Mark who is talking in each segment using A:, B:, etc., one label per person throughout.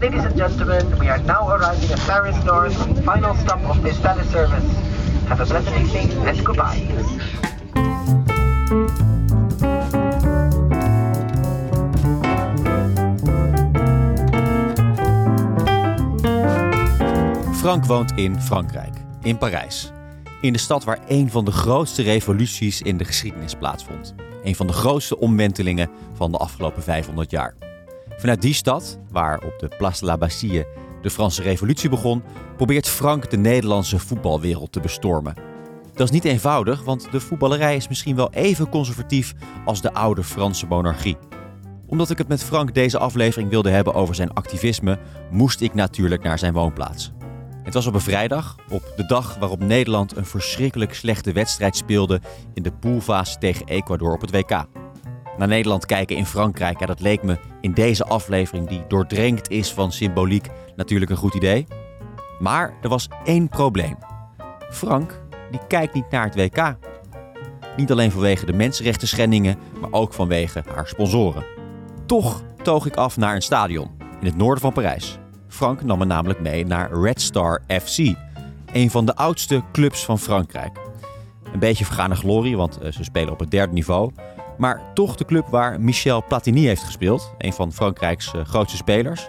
A: Ladies and gentlemen, we are now arriving at Paris North, final stop of this Paris service. Have a pleasant evening and goodbye.
B: Frank woont in Frankrijk, in Parijs. In de stad waar een van de grootste revoluties in de geschiedenis plaatsvond. Een van de grootste omwentelingen van de afgelopen 500 jaar. Vanuit die stad, waar op de Place de la Bastille de Franse revolutie begon, probeert Frank de Nederlandse voetbalwereld te bestormen. Dat is niet eenvoudig, want de voetballerij is misschien wel even conservatief als de oude Franse monarchie. Omdat ik het met Frank deze aflevering wilde hebben over zijn activisme, moest ik natuurlijk naar zijn woonplaats. Het was op een vrijdag, op de dag waarop Nederland een verschrikkelijk slechte wedstrijd speelde in de poolfase tegen Ecuador op het WK. Naar Nederland kijken in Frankrijk, ja, dat leek me in deze aflevering, die doordrenkt is van symboliek, natuurlijk een goed idee. Maar er was één probleem. Frank, die kijkt niet naar het WK. Niet alleen vanwege de mensenrechten schendingen, maar ook vanwege haar sponsoren. Toch toog ik af naar een stadion in het noorden van Parijs. Frank nam me namelijk mee naar Red Star FC, een van de oudste clubs van Frankrijk. Een beetje vergane glorie, want eh, ze spelen op het derde niveau. Maar toch de club waar Michel Platini heeft gespeeld, een van Frankrijks eh, grootste spelers.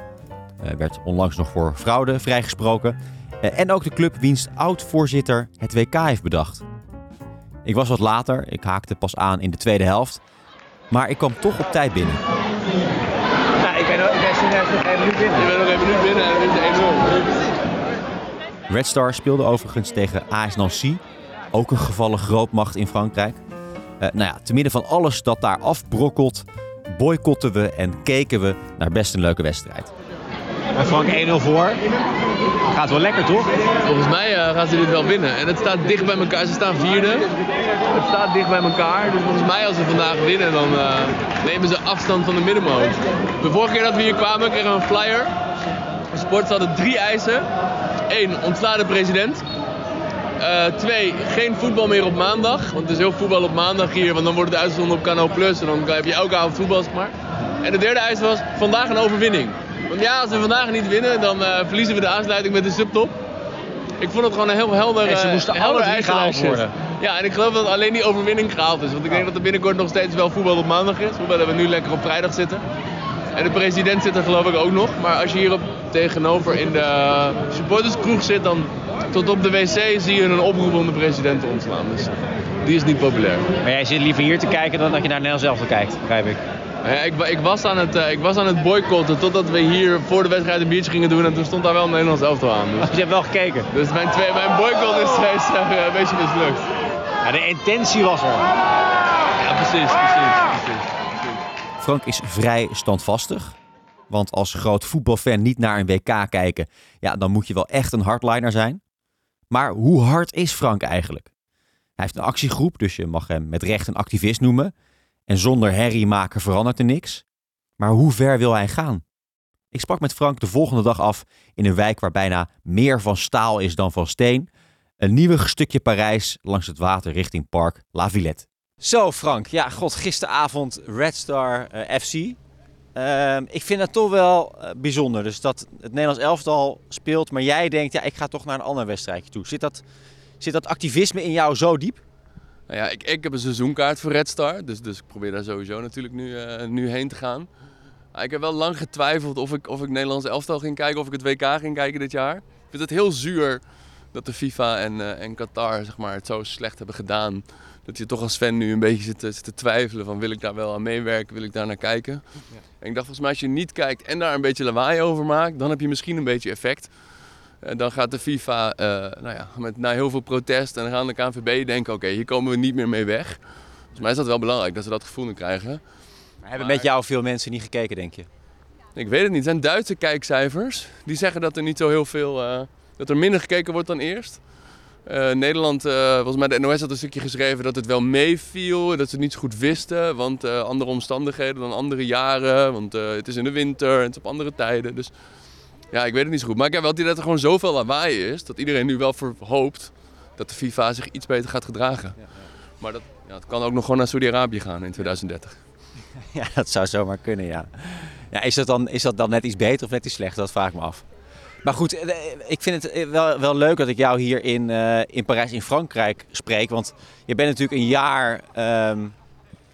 B: Uh, werd onlangs nog voor fraude vrijgesproken. en ook de club wiens oud-voorzitter het WK heeft bedacht. Ik was wat later, ik haakte pas aan in de tweede helft. Maar ik kwam toch op tijd binnen.
C: Nou, ik ben, ik nog één minuut binnen.
D: Je bent nog één minuut binnen en het is 1-0.
B: Red Star speelde overigens tegen AS Nancy, ook een gevallen grootmacht in Frankrijk. Uh, nou ja, te midden van alles dat daar afbrokkelt, boycotten we en keken we naar best een leuke wedstrijd.
C: En Frank 1-0 voor. Gaat wel lekker, toch?
D: Volgens mij uh, gaan ze dit wel winnen. En het staat dicht bij elkaar. Ze staan vierde. Het staat dicht bij elkaar. Dus volgens mij als ze vandaag winnen, dan uh, nemen ze afstand van de middenmoot. De vorige keer dat we hier kwamen, kregen we een flyer. De sport hadden drie eisen. Eén, ontsla de president. Uh, twee, geen voetbal meer op maandag. Want er is heel voetbal op maandag hier. Want dan wordt het uitgezonden op Kanaal Plus. En dan heb je elke avond voetbal, zeg maar. En de derde eis was vandaag een overwinning. Want ja, als we vandaag niet winnen, dan uh, verliezen we de aansluiting met de subtop. Ik vond het gewoon een heel helder,
C: en ze moesten uh, alle gehaald worden.
D: Ja, en ik geloof dat alleen die overwinning gehaald is. Want ik denk dat er binnenkort nog steeds wel voetbal op maandag is. Hoewel we nu lekker op vrijdag zitten. En de president zit er geloof ik ook nog. Maar als je hier op, tegenover in de supporterskroeg zit, dan tot op de wc zie je een oproep om de president te ontslaan. Dus die is niet populair.
C: Maar jij zit liever hier te kijken dan dat je naar Nederland zelf kijkt, begrijp ik.
D: Ja, ik, ik, was aan het, uh, ik was aan het boycotten totdat we hier voor de wedstrijd een biertje gingen doen. En toen stond daar wel een Nederlands elftal aan. Dus,
C: dus je hebt wel gekeken?
D: Dus mijn, twee, mijn boycott is, is uh, een beetje mislukt.
C: Ja, de intentie was er.
D: Ja, precies, precies, precies.
B: Frank is vrij standvastig. Want als groot voetbalfan niet naar een WK kijken, ja, dan moet je wel echt een hardliner zijn. Maar hoe hard is Frank eigenlijk? Hij heeft een actiegroep, dus je mag hem met recht een activist noemen. En zonder herrie maken verandert er niks. Maar hoe ver wil hij gaan? Ik sprak met Frank de volgende dag af in een wijk waar bijna meer van staal is dan van steen. Een nieuw stukje Parijs langs het water richting Park La Villette. Zo Frank, ja god, gisteravond Red Star uh, FC. Uh, ik vind dat toch wel uh, bijzonder. Dus dat het Nederlands elftal speelt, maar jij denkt, ja, ik ga toch naar een ander wedstrijdje toe. Zit dat, zit dat activisme in jou zo diep?
D: Nou ja, ik, ik heb een seizoenkaart voor Red Star, dus, dus ik probeer daar sowieso natuurlijk nu, uh, nu heen te gaan. Maar ik heb wel lang getwijfeld of ik, of ik Nederlands elftal ging kijken, of ik het WK ging kijken dit jaar. Ik vind het heel zuur dat de FIFA en, uh, en Qatar zeg maar, het zo slecht hebben gedaan. Dat je toch als fan nu een beetje zit, zit te twijfelen van wil ik daar wel aan meewerken, wil ik daar naar kijken. Ja. En ik dacht volgens mij als je niet kijkt en daar een beetje lawaai over maakt, dan heb je misschien een beetje effect. En dan gaat de FIFA uh, nou ja, met, na heel veel protest en dan gaan de KNVB denken oké, okay, hier komen we niet meer mee weg. Volgens mij is dat wel belangrijk dat ze dat gevoel nu krijgen.
C: Maar hebben maar... met jou veel mensen niet gekeken denk je?
D: Ik weet het niet. Het zijn Duitse kijkcijfers. Die zeggen dat er niet zo heel veel, uh, dat er minder gekeken wordt dan eerst. Uh, Nederland, uh, volgens mij de NOS had een stukje geschreven dat het wel meeviel, dat ze het niet zo goed wisten, want uh, andere omstandigheden dan andere jaren, want het is in de winter en het is op andere tijden. Dus ja, ik weet het niet zo goed. Maar ik heb wel het idee dat er gewoon zoveel lawaai is, dat iedereen nu wel hoopt dat de FIFA zich iets beter gaat gedragen. Ja, ja. Maar dat, ja, het kan ook nog gewoon naar Saudi-Arabië gaan in 2030.
C: Ja, dat zou zomaar kunnen, ja.
B: Ja, is, dat dan, is dat dan net iets beter of net iets slechter? Dat vraag ik me af. Maar goed, eh, ik vind het eh, wel, wel leuk dat ik jou hier in, uh, in Parijs, in Frankrijk spreek. Want je bent natuurlijk een jaar um,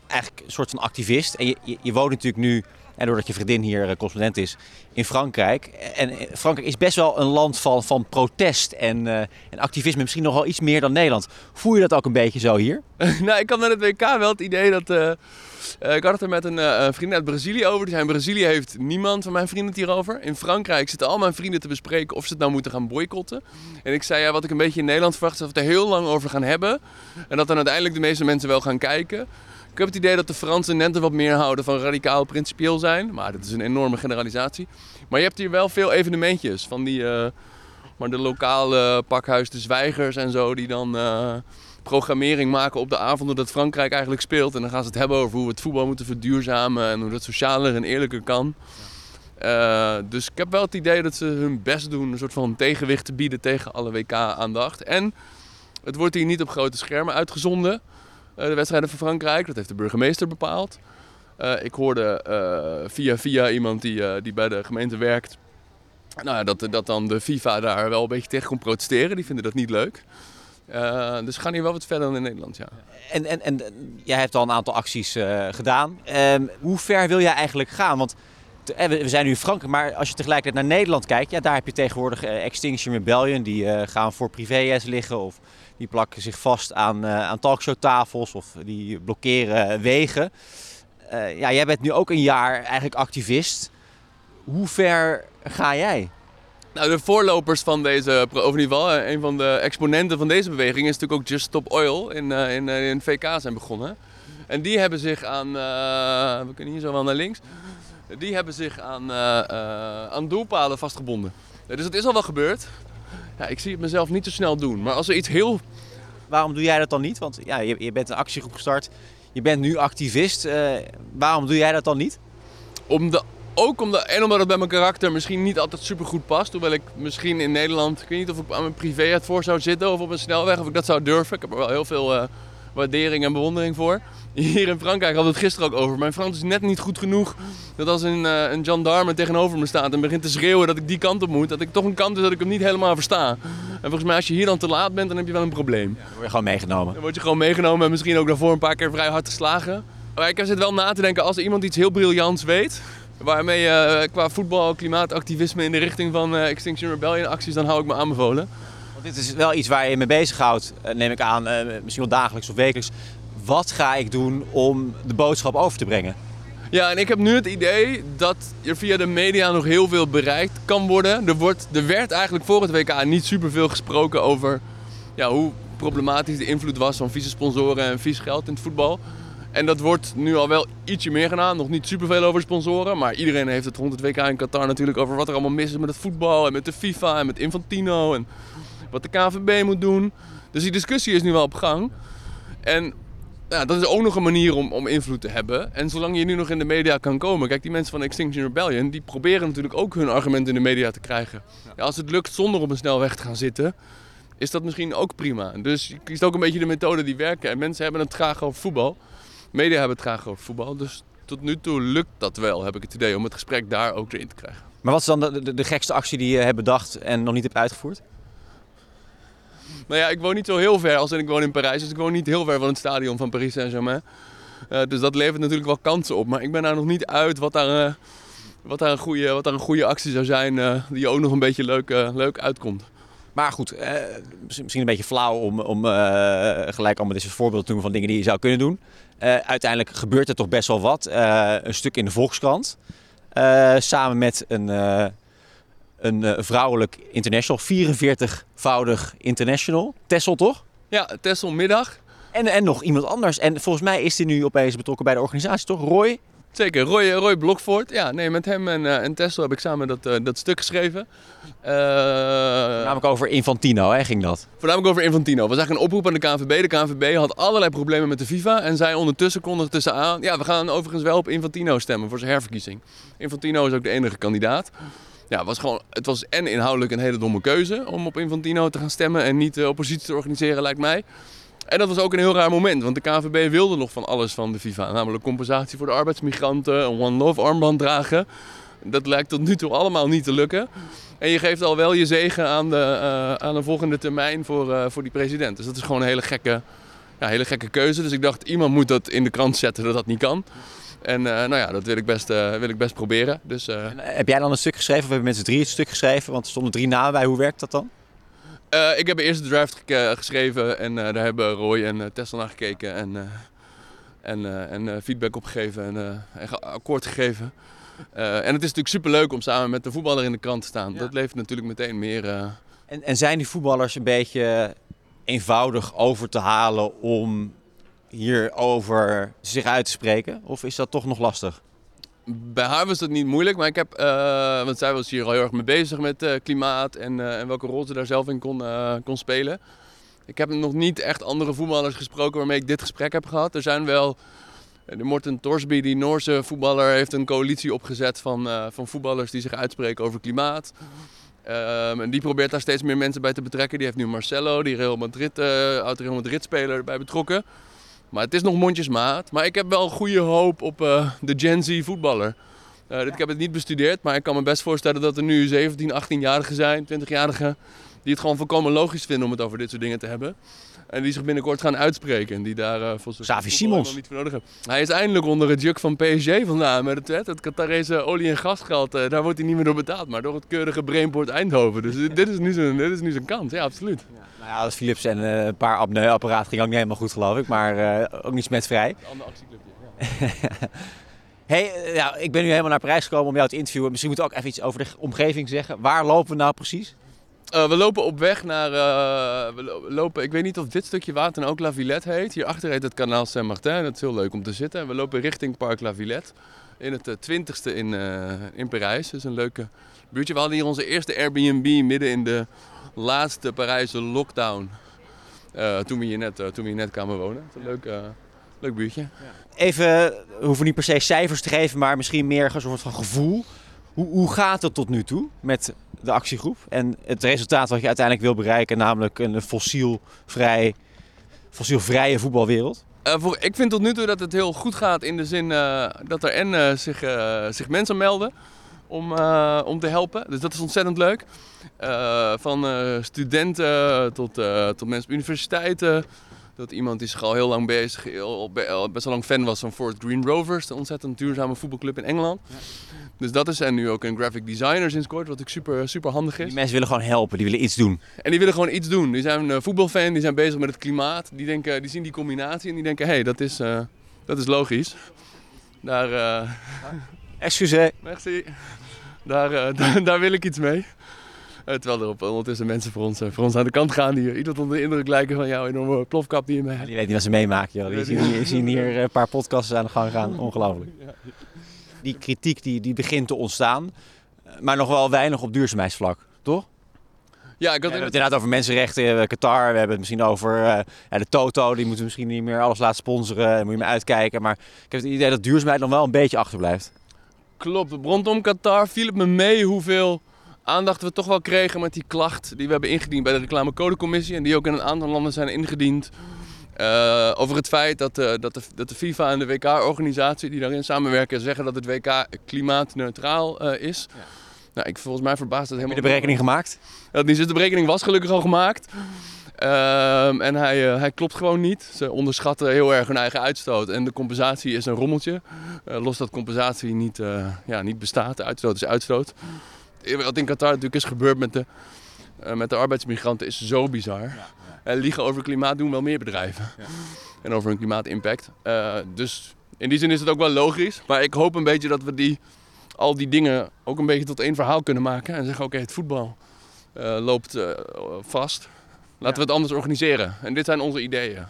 B: eigenlijk een soort van activist. En je, je woont natuurlijk nu en doordat je vriendin hier correspondent is in Frankrijk. En Frankrijk is best wel een land van, van protest en, uh, en activisme. Misschien nog wel iets meer dan Nederland. Voel je dat ook een beetje zo hier?
D: nou, ik had met het WK wel het idee dat... Ik had het er met een vriend uit Brazilië over. Die zei, in Brazilië heeft niemand van mijn vrienden het hierover. In Frankrijk zitten al mijn vrienden te bespreken of ze het nou moeten gaan boycotten. En ik zei, ja, wat ik een beetje in Nederland verwacht... is dat we het er heel lang over gaan hebben. En dat dan uiteindelijk de meeste mensen wel gaan kijken. Ik heb het idee dat de Fransen net wat meer houden van radicaal principieel zijn. Maar dat is een enorme generalisatie. Maar je hebt hier wel veel evenementjes van die... Uh, maar de lokale pakhuis De Zwijgers en zo, die dan uh, programmering maken op de avonden dat Frankrijk eigenlijk speelt. En dan gaan ze het hebben over hoe we het voetbal moeten verduurzamen en hoe dat socialer en eerlijker kan. Uh, dus ik heb wel het idee dat ze hun best doen een soort van tegenwicht te bieden tegen alle WK-aandacht. En het wordt hier niet op grote schermen uitgezonden. Uh, de wedstrijden van Frankrijk. Dat heeft de burgemeester bepaald. Uh, ik hoorde uh, via via iemand die, die bij de gemeente werkt. Nou, dat, dat dan de FIFA daar wel een beetje tegen komt protesteren. Die vinden dat niet leuk. dus we gaan hier wel wat verder dan in Nederland, ja.
B: En, en, en jij hebt al een aantal acties gedaan. Ehm, hoe ver wil jij eigenlijk gaan? Want we zijn nu in Frankrijk, maar als je tegelijkertijd naar Nederland kijkt, ja, daar heb je tegenwoordig Extinction Rebellion. Die gaan voor privéjes liggen of die plakken zich vast aan, uh, aan talkshowtafels of die blokkeren wegen. Ja, jij bent nu ook een jaar eigenlijk activist. Hoe ver ga jij?
D: Nou, de voorlopers van deze, of in ieder geval een van de exponenten van deze beweging is natuurlijk ook Just Stop Oil in, in, in VK zijn begonnen. En die hebben zich aan, we kunnen hier zo wel naar links, die hebben zich aan, aan doelpalen vastgebonden. Dus het is al wel gebeurd. Ja, ik zie het mezelf niet zo snel doen. Maar als er iets heel...
B: Waarom doe jij dat dan niet? Want ja, je, je bent een actiegroep gestart. Je bent nu activist. Uh, waarom doe jij dat dan niet?
D: Om de, ook omdat, en omdat het bij mijn karakter misschien niet altijd super goed past. Hoewel ik misschien in Nederland, ik weet niet of ik aan mijn privé het voor zou zitten of op een snelweg, of ik dat zou durven. Ik heb er wel heel veel uh, waardering en bewondering voor. Hier in Frankrijk hadden we het gisteren ook over. Mijn Frans is net niet goed genoeg dat als een, uh, een gendarme tegenover me staat en begint te schreeuwen dat ik die kant op moet, dat ik toch een kant is dat ik hem niet helemaal versta. En volgens mij als je hier dan te laat bent, dan heb je wel een probleem.
B: Ja, dan word je gewoon meegenomen.
D: Dan word je gewoon meegenomen en misschien ook daarvoor een paar keer vrij hard geslagen. Maar ik zit wel na te denken, als er iemand iets heel briljants weet, waarmee je uh, qua voetbal, klimaatactivisme in de richting van uh, Extinction Rebellion acties, dan hou ik me aanbevolen.
B: Want dit is wel iets waar je mee bezighoudt, neem ik aan, misschien wel dagelijks of wekelijks wat ga ik doen om de boodschap over te brengen?
D: Ja, en ik heb nu het idee dat er via de media nog heel veel bereikt kan worden. Er, wordt, er werd eigenlijk voor het WK niet superveel gesproken over ja, hoe problematisch de invloed was van vieze sponsoren en vies geld in het voetbal. En dat wordt nu al wel ietsje meer gedaan. Nog niet superveel over sponsoren. Maar iedereen heeft het rond het WK in Qatar natuurlijk over wat er allemaal mis is met het voetbal. En met de FIFA en met Infantino. En wat de KVB moet doen. Dus die discussie is nu wel op gang. En ja, dat is ook nog een manier om, om invloed te hebben. En zolang je nu nog in de media kan komen. Kijk, die mensen van Extinction Rebellion, die proberen natuurlijk ook hun argumenten in de media te krijgen. Ja, als het lukt zonder op een snelweg te gaan zitten, is dat misschien ook prima. Dus je kiest ook een beetje de methoden die werken. En mensen hebben het graag over voetbal. Media hebben het graag over voetbal. Dus tot nu toe lukt dat wel, heb ik het idee, om het gesprek daar ook erin te krijgen.
B: Maar wat is dan de, de, de gekste actie die je hebt bedacht en nog niet hebt uitgevoerd?
D: Nou ja, ik woon niet zo heel ver als ik woon in Parijs. Dus ik woon niet heel ver van het stadion van Paris Saint-Germain. Uh, dus dat levert natuurlijk wel kansen op. Maar ik ben daar nog niet uit wat daar, uh, wat daar, een, goede, wat daar een goede actie zou zijn. Uh, die ook nog een beetje leuk, leuk uitkomt.
B: Maar goed, misschien een beetje flauw om, om gelijk allemaal deze voorbeelden te doen van dingen die je zou kunnen doen. uiteindelijk gebeurt er toch best wel wat. een stuk in de Volkskrant. samen met een een uh, vrouwelijk international, 44-voudig international. Tessel toch?
D: Ja, Tessel middag.
B: En, en nog iemand anders. En volgens mij is hij nu opeens betrokken bij de organisatie, toch? Roy?
D: Zeker, Roy, Roy Blokvoort. Ja, nee, met hem en, uh, en Tessel heb ik samen dat, uh, dat stuk geschreven.
B: Voornamelijk over Infantino, hè, ging dat?
D: Voornamelijk over Infantino. Het was eigenlijk een oproep aan de KNVB. De KNVB had allerlei problemen met de FIFA. En zij ondertussen kondigde tussenaan... Ja, we gaan overigens wel op Infantino stemmen voor zijn herverkiezing. Infantino is ook de enige kandidaat ja, was gewoon, het was en inhoudelijk een hele domme keuze om op Infantino te gaan stemmen en niet de oppositie te organiseren, lijkt mij. En dat was ook een heel raar moment, want de KNVB wilde nog van alles van de FIFA. Namelijk compensatie voor de arbeidsmigranten, een One Love armband dragen. Dat lijkt tot nu toe allemaal niet te lukken. En je geeft al wel je zegen aan de, uh, aan de volgende termijn voor, uh, voor die president. Dus dat is gewoon een hele gekke, ja, hele gekke keuze. Dus ik dacht, iemand moet dat in de krant zetten dat dat niet kan. En uh, nou ja, dat wil ik best, wil ik best proberen. Dus,
B: heb jij dan een stuk geschreven of hebben mensen drie het stuk geschreven? Want er stonden drie namen bij. Hoe werkt dat dan?
D: Ik heb eerst de draft ge geschreven en daar hebben Roy en Tessel naar gekeken en, en, en feedback opgegeven en, en akkoord gegeven. en het is natuurlijk superleuk om samen met de voetballer in de krant te staan. Ja. Dat levert natuurlijk meteen meer.
B: En, en zijn die voetballers een beetje eenvoudig over te halen om hierover zich uit te spreken? Of is dat toch nog lastig?
D: Bij haar was dat niet moeilijk, maar ik heb, uh, want zij was hier al heel erg mee bezig met uh, klimaat en, uh, en, welke rol ze daar zelf in kon, kon spelen. Ik heb nog niet echt andere voetballers gesproken waarmee ik dit gesprek heb gehad. Er zijn wel, de Morten Torsby, die Noorse voetballer, heeft een coalitie opgezet van, van voetballers die zich uitspreken over klimaat. Um, en die probeert daar steeds meer mensen bij te betrekken. Die heeft nu Marcelo, die Real Madrid, oud Real Madrid speler, erbij betrokken. Maar het is nog mondjesmaat. Maar ik heb wel goede hoop op uh, de Gen Z voetballer. Uh, ik heb het niet bestudeerd, maar ik kan me best voorstellen dat er nu 17, 18-jarigen zijn, 20-jarigen, die het gewoon volkomen logisch vinden om het over dit soort dingen te hebben. En die zich binnenkort gaan uitspreken. En die daar uh, volgens
B: Xavi Simons.
D: niet voor nodig hebben. Hij is eindelijk onder het juk van PSG vandaan. Met het, het Qatarese olie- en gasgeld. Uh, daar wordt hij niet meer door betaald. Maar door het keurige Brainport Eindhoven. Dus dit is nu zijn, dit is nu zijn kans. Ja, absoluut.
B: Ja. Nou ja, dat Philips en uh, een paar apneuapparaten ging ook niet helemaal goed geloof ik. Maar ook niet smetvrij.
D: Een ander actieclubje. Ja.
B: hey, ja, ik ben nu helemaal naar Parijs gekomen om jou te interviewen. Misschien moet ik ook even iets over de omgeving zeggen. Waar lopen we nou precies?
D: Uh, we lopen op weg naar. We lopen, ik weet niet of dit stukje water ook La Villette heet. Hierachter heet het kanaal Saint-Martin. Dat is heel leuk om te zitten. En we lopen richting Parc La Villette. In het uh, 20ste in, in Parijs. Is een leuke buurtje. We hadden hier onze eerste Airbnb midden in de laatste Parijse lockdown. toen, we hier net, toen we hier net kwamen wonen. Dat is een leuk, leuk buurtje.
B: Even, we hoeven niet per se cijfers te geven, maar misschien meer een soort van gevoel. Hoe, hoe gaat het tot nu toe met de actiegroep en het resultaat wat je uiteindelijk wil bereiken, namelijk een fossielvrij, fossielvrije voetbalwereld?
D: Uh, voor, ik vind tot nu toe dat het heel goed gaat in de zin uh, dat er en uh, zich, zich mensen melden om, om te helpen. Dus dat is ontzettend leuk. van studenten tot, tot mensen op universiteiten. Dat iemand die zich al heel lang bezig, heel, best wel lang fan was van Fort Green Rovers, de ontzettend duurzame voetbalclub in Engeland. Ja. Dus dat is en nu ook een graphic designer sinds kort, wat ook super, super handig is.
B: Die mensen willen gewoon helpen, die willen iets doen.
D: En die willen gewoon iets doen. Die zijn een voetbalfan, die zijn bezig met het klimaat. Die, denken, die zien die combinatie en die denken, hé, hey, dat, is, uh, dat is logisch. Daar... Uh...
B: Excuseer.
D: Merci. Daar, uh, daar, daar, wil ik iets mee. Uh, terwijl er op, ondertussen mensen voor ons, voor ons aan de kant gaan die ieder onder de indruk lijken van jouw enorme plofkap die je mee hebt.
B: die weet niet wat ze meemaken, joh. Die, zien, hier, zien hier een paar podcasts aan de gang gaan. Ongelooflijk. Die kritiek die, die begint te ontstaan. Maar nog wel weinig op duurzaamheidsvlak, toch?
D: Ja, ik had
B: we hebben het inderdaad over mensenrechten, eh, Qatar. We hebben het misschien over uh, ja, de Toto. Die moeten misschien niet meer alles laten sponsoren. Daar moet je maar uitkijken. Maar ik heb het idee dat duurzaamheid nog wel een beetje achterblijft.
D: Klopt. Rondom Qatar viel het me mee hoeveel aandacht we toch wel kregen met die klacht die we hebben ingediend bij de reclamecodecommissie. En die ook in een aantal landen zijn ingediend. Uh, over het feit dat, uh, dat, de, dat de FIFA en de WK-organisatie die daarin samenwerken zeggen dat het WK klimaatneutraal uh, is. Ja. Nou, ik, volgens mij verbaast dat helemaal.
B: Heb je de berekening gemaakt?
D: Dat niet, de berekening was gelukkig al gemaakt. Ehm, en hij, hij klopt gewoon niet. Ze onderschatten heel erg hun eigen uitstoot. En de compensatie is een rommeltje. los dat compensatie niet, ja, niet bestaat. De uitstoot is uitstoot. Wat in Qatar natuurlijk is gebeurd met de, met de arbeidsmigranten is zo bizar. Ja. Uh, liegen over klimaat doen wel meer bedrijven. Ja. En over hun klimaatimpact. Uh, dus in die zin is het ook wel logisch. Maar ik hoop een beetje dat we die, al die dingen ook een beetje tot één verhaal kunnen maken. En zeggen, oké, het voetbal uh, loopt vast. Laten we het anders organiseren. En dit zijn onze ideeën.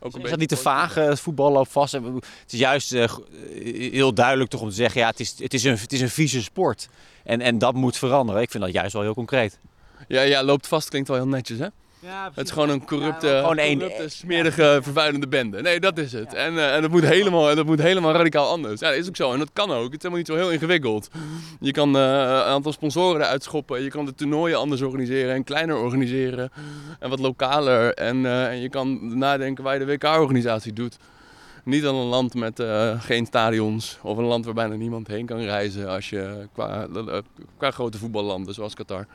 B: Ook een is dat niet te vaag? Het voetbal loopt vast. Het is juist heel duidelijk toch om te zeggen, ja, het is, het is, een, het is een vieze sport. En, en dat moet veranderen. Ik vind dat juist wel heel concreet.
D: Ja, ja, loopt vast klinkt wel heel netjes, hè? Het is gewoon een corrupte,
B: Ja, gewoon
D: corrupte smerige, vervuilende bende. Nee, dat is het. En, eh, en, dat moet helemaal, dat moet helemaal radicaal anders. Ja, dat is ook zo. En dat kan ook. Het is helemaal niet zo heel ingewikkeld. Je kan eh, een aantal sponsoren eruit schoppen. Je kan de toernooien anders organiseren en kleiner organiseren. En wat lokaler. En, eh, en je kan nadenken waar je de WK-organisatie doet. Niet aan een land met eh, geen stadions of een land waar bijna niemand heen kan reizen als je qua, eh, qua grote voetballanden zoals Qatar.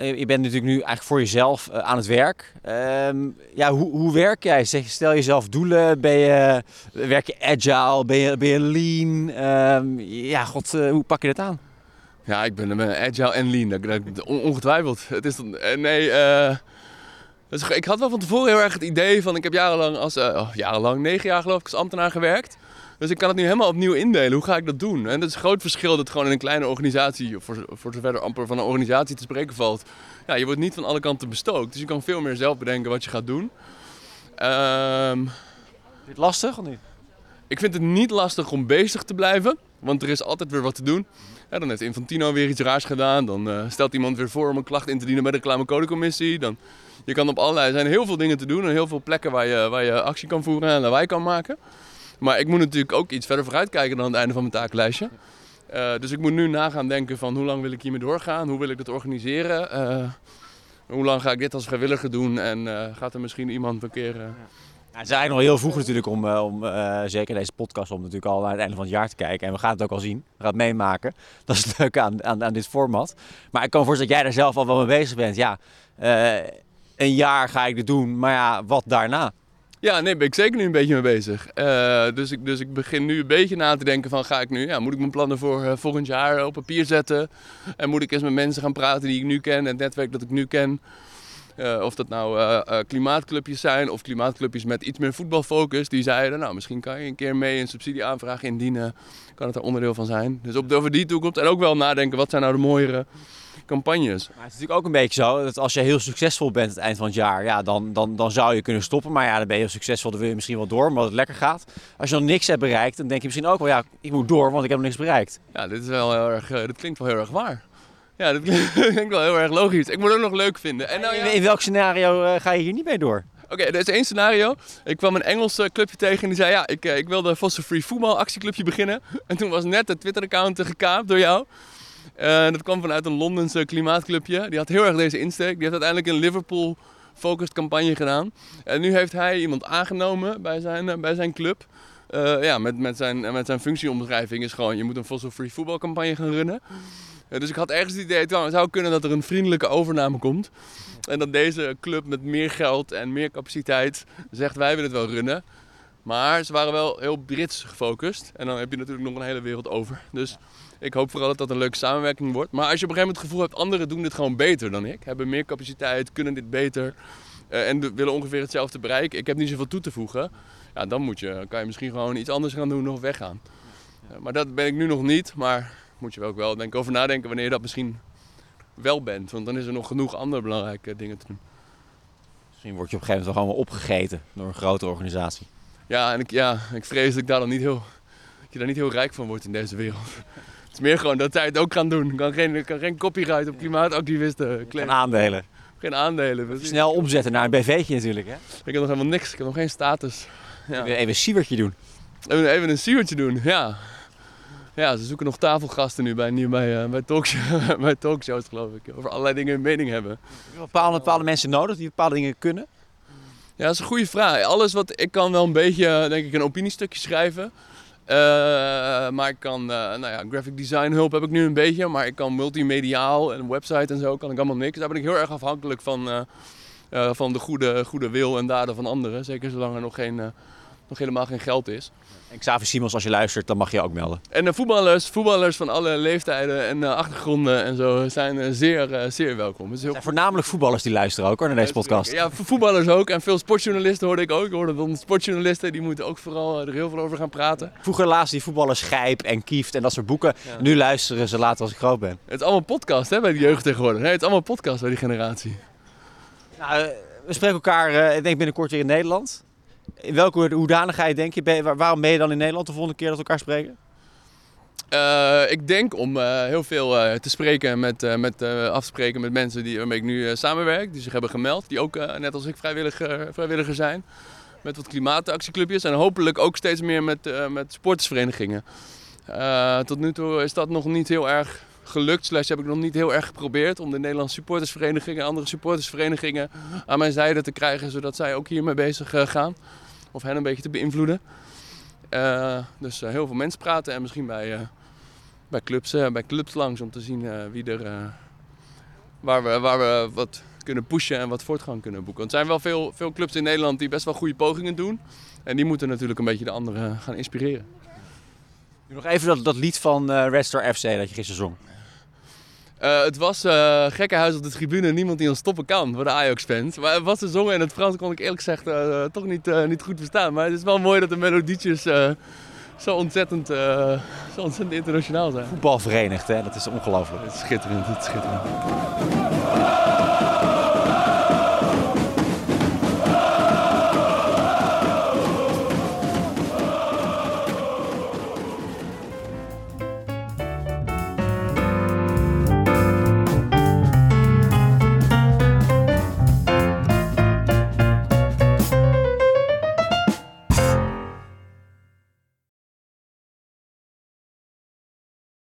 B: Eh, Je bent natuurlijk nu eigenlijk voor jezelf eh, aan het werk. Ehm, ja, hoe, hoe werk jij? Zeg, stel jezelf doelen. Ben je, werk je agile? Ben je, ben je lean? Ehm, ja, god, eh, hoe pak je dat aan?
D: Ja, ik ben, agile en lean, dat, dat- on- ongetwijfeld. Het is dan, nee, ik had wel van tevoren heel erg het idee van, ik heb jarenlang als, oh, jarenlang, negen jaar geloof ik, als ambtenaar gewerkt. Dus ik kan het nu helemaal opnieuw indelen. Hoe ga ik dat doen? En dat is een groot verschil dat gewoon in een kleine organisatie, voor, voor zover er amper van een organisatie te spreken valt. Ja, je wordt niet van alle kanten bestookt. Dus je kan veel meer zelf bedenken wat je gaat doen.
B: Vind je het lastig of niet?
D: ik vind het niet lastig om bezig te blijven, want er is altijd weer wat te doen. Ja, dan heeft Infantino weer iets raars gedaan. Dan eh, stelt iemand weer voor om een klacht in te dienen bij de reclamecodecommissie. Dan, je kan op allerlei, er zijn heel veel dingen te doen en heel veel plekken waar je, waar je actie kan voeren en lawaai kan maken. Maar ik moet natuurlijk ook iets verder vooruit kijken dan het einde van mijn takenlijstje. Eh, dus ik moet nu nagaan denken van hoe lang wil ik hiermee doorgaan? Hoe wil ik het organiseren? Eh, hoe lang ga ik dit als vrijwilliger doen? En eh, gaat er misschien iemand een keer...
B: Ja, het is eigenlijk nog heel vroeg natuurlijk om, om zeker deze podcast, om natuurlijk al naar het einde van het jaar te kijken. En we gaan het ook al zien. We gaan het meemaken. Dat is het leuke aan, aan, aan dit format. Maar ik kan me voorstellen dat jij daar zelf al wel mee bezig bent. Ja, een jaar ga ik dit doen, maar ja, wat daarna?
D: Ja, nee, ben ik zeker nu een beetje mee bezig. Eh, dus, ik, dus ik begin nu een beetje na te denken van ga ik nu, ja, moet ik mijn plannen voor eh, volgend jaar op papier zetten? En moet ik eens met mensen gaan praten die ik nu ken, het netwerk dat ik nu ken? Eh, of dat nou eh, eh, klimaatclubjes zijn of klimaatclubjes met iets meer voetbalfocus. Die zeiden, nou misschien kan je een keer mee een subsidieaanvraag indienen. Kan het er onderdeel van zijn. Dus op, over die toekomst en ook wel nadenken, wat zijn nou de mooiere campagnes?
B: Maar het is natuurlijk ook een beetje zo dat als je heel succesvol bent aan het eind van het jaar, ja, dan, dan, dan zou je kunnen stoppen. Maar ja, dan ben je heel succesvol, dan wil je misschien wel door, omdat het lekker gaat. Als je nog niks hebt bereikt, dan denk je misschien ook wel, ja, ik moet door, want ik heb nog niks bereikt.
D: Ja, dit is wel heel erg, dit klinkt wel heel erg waar. Ja, dat klinkt wel heel erg logisch. Ik moet het ook nog leuk vinden. En nou, ja,
B: In, welk scenario eh, ga je hier niet mee door?
D: Oké, er is één scenario. Ik kwam een Engels eh, clubje tegen en die zei: Ja, ik, eh, ik wil de Fossil Free Voetbal actieclubje beginnen. En toen was net het Twitter-account gekaapt door jou. Dat kwam vanuit een Londense klimaatclubje. Die had heel erg deze insteek. Die heeft uiteindelijk een Liverpool-focused campagne gedaan. En nu heeft hij iemand aangenomen bij zijn, bij zijn club. Ja, met, met, zijn, met zijn functieomschrijving is gewoon: je moet een Fossil Free voetbalcampagne gaan runnen. Eh, dus ik had ergens het idee: het zou- kunnen dat er een vriendelijke overname komt. En dat deze club met meer geld en meer capaciteit zegt wij willen het wel runnen. Maar ze waren wel heel Brits gefocust. En dan heb je natuurlijk nog een hele wereld over. Dus ik hoop vooral dat dat een leuke samenwerking wordt. Maar als je op een gegeven moment het gevoel hebt, anderen doen dit gewoon beter dan ik. Hebben meer capaciteit, kunnen dit beter. eh, en willen ongeveer hetzelfde bereiken. Ik heb niet zoveel toe te voegen. Ja, dan moet je, kan je misschien gewoon iets anders gaan doen of weggaan. Eh, maar dat ben ik nu nog niet. Maar moet je wel ook wel denk, over nadenken wanneer je dat misschien wel bent. Want dan is er nog genoeg andere belangrijke dingen te doen.
B: Misschien word je op een gegeven moment wel gewoon opgegeten door een grote organisatie.
D: Ja, en ik, ja, ik vrees dat ik daar dan niet heel, dat je daar niet heel rijk van wordt in deze wereld. Het is meer gewoon dat zij het ook gaan doen. Ik kan geen, kan geen copyright op klimaatactivisten
B: En
D: claimen.
B: aandelen.
D: Geen aandelen. precies.
B: Snel omzetten naar een BV'tje natuurlijk, hè?
D: Ik heb nog helemaal niks. Ik heb nog geen status. Ja.
B: Even een siewertje doen.
D: Even, even een siewertje doen, ja. Ja, ze zoeken nog tafelgasten nu bij, nu bij, eh, bij, talkshow, bij talkshows, geloof ik. Over allerlei dingen hun mening hebben.
B: Heb je bepaalde, bepaalde mensen nodig die bepaalde dingen kunnen?
D: Ja, dat is een goede vraag. Alles wat ik kan wel een beetje, denk ik, een opiniestukje schrijven. Eh, maar ik kan, eh, nou ja, graphic design hulp heb ik nu een beetje. Maar ik kan multimediaal en website en zo kan ik allemaal niks. Daar ben ik heel erg afhankelijk van, eh, eh, van de goede, goede wil en daden van anderen. Zeker zolang er nog, geen, eh, nog helemaal geen geld is.
B: En Xavier Simons, als je luistert, dan mag je ook melden.
D: En de voetballers, voetballers van alle leeftijden en eh, achtergronden en zo zijn eh, zeer, eh, zeer welkom. Het is heel
B: voornamelijk voetballers die luisteren ook hoor, naar deze podcast.
D: Ja, vo- voetballers ook. En veel sportjournalisten hoorde ik ook. Ik hoorde sportjournalisten, die moeten ook vooral er heel veel over gaan praten.
B: Vroeger lazen die voetballers Gijp en Kieft en dat soort boeken. Nu luisteren ze later als ik groot ben.
D: Het is allemaal podcast hè, bij de jeugd tegenwoordig. Nee, het is allemaal podcast bij die generatie.
B: Nou, we spreken elkaar, ik denk binnenkort weer in Nederland. In welke hoedanigheid denk je? Waarom ben je dan in Nederland de volgende keer dat we elkaar spreken?
D: Uh, ik denk om uh, heel veel uh, te spreken met, met af te met mensen die, waarmee ik nu samenwerk, die zich hebben gemeld, die ook net als ik vrijwilliger, vrijwilliger zijn. Met wat klimaatactieclubjes en hopelijk ook steeds meer met, met tot nu toe is dat nog niet heel erg gelukt, slash heb ik nog niet heel erg geprobeerd om de Nederlandse supportersverenigingen en andere supportersverenigingen aan mijn zijde te krijgen, zodat zij ook hiermee bezig gaan. Of hen een beetje te beïnvloeden. dus heel veel mensen praten en misschien bij bij clubs, bij clubs langs om te zien wie er, waar, we, waar we wat kunnen pushen en wat voortgang kunnen boeken. Want er zijn wel veel, veel clubs in Nederland die best wel goede pogingen doen. En die moeten natuurlijk een beetje de anderen gaan inspireren.
B: Nog even dat, dat lied van uh, FC dat je gisteren zong.
D: Uh, het was uh, gekkenhuis op de tribune, niemand die ons stoppen kan voor de Ajax-fans. Maar het was de zongen in het Frans kon ik eerlijk gezegd uh, toch niet, niet goed verstaan. Maar het is wel mooi dat de melodietjes zo ontzettend, zo ontzettend internationaal zijn.
B: Voetbalverenigd, hè? dat is ongelooflijk.
D: Het is schitterend, het is schitterend.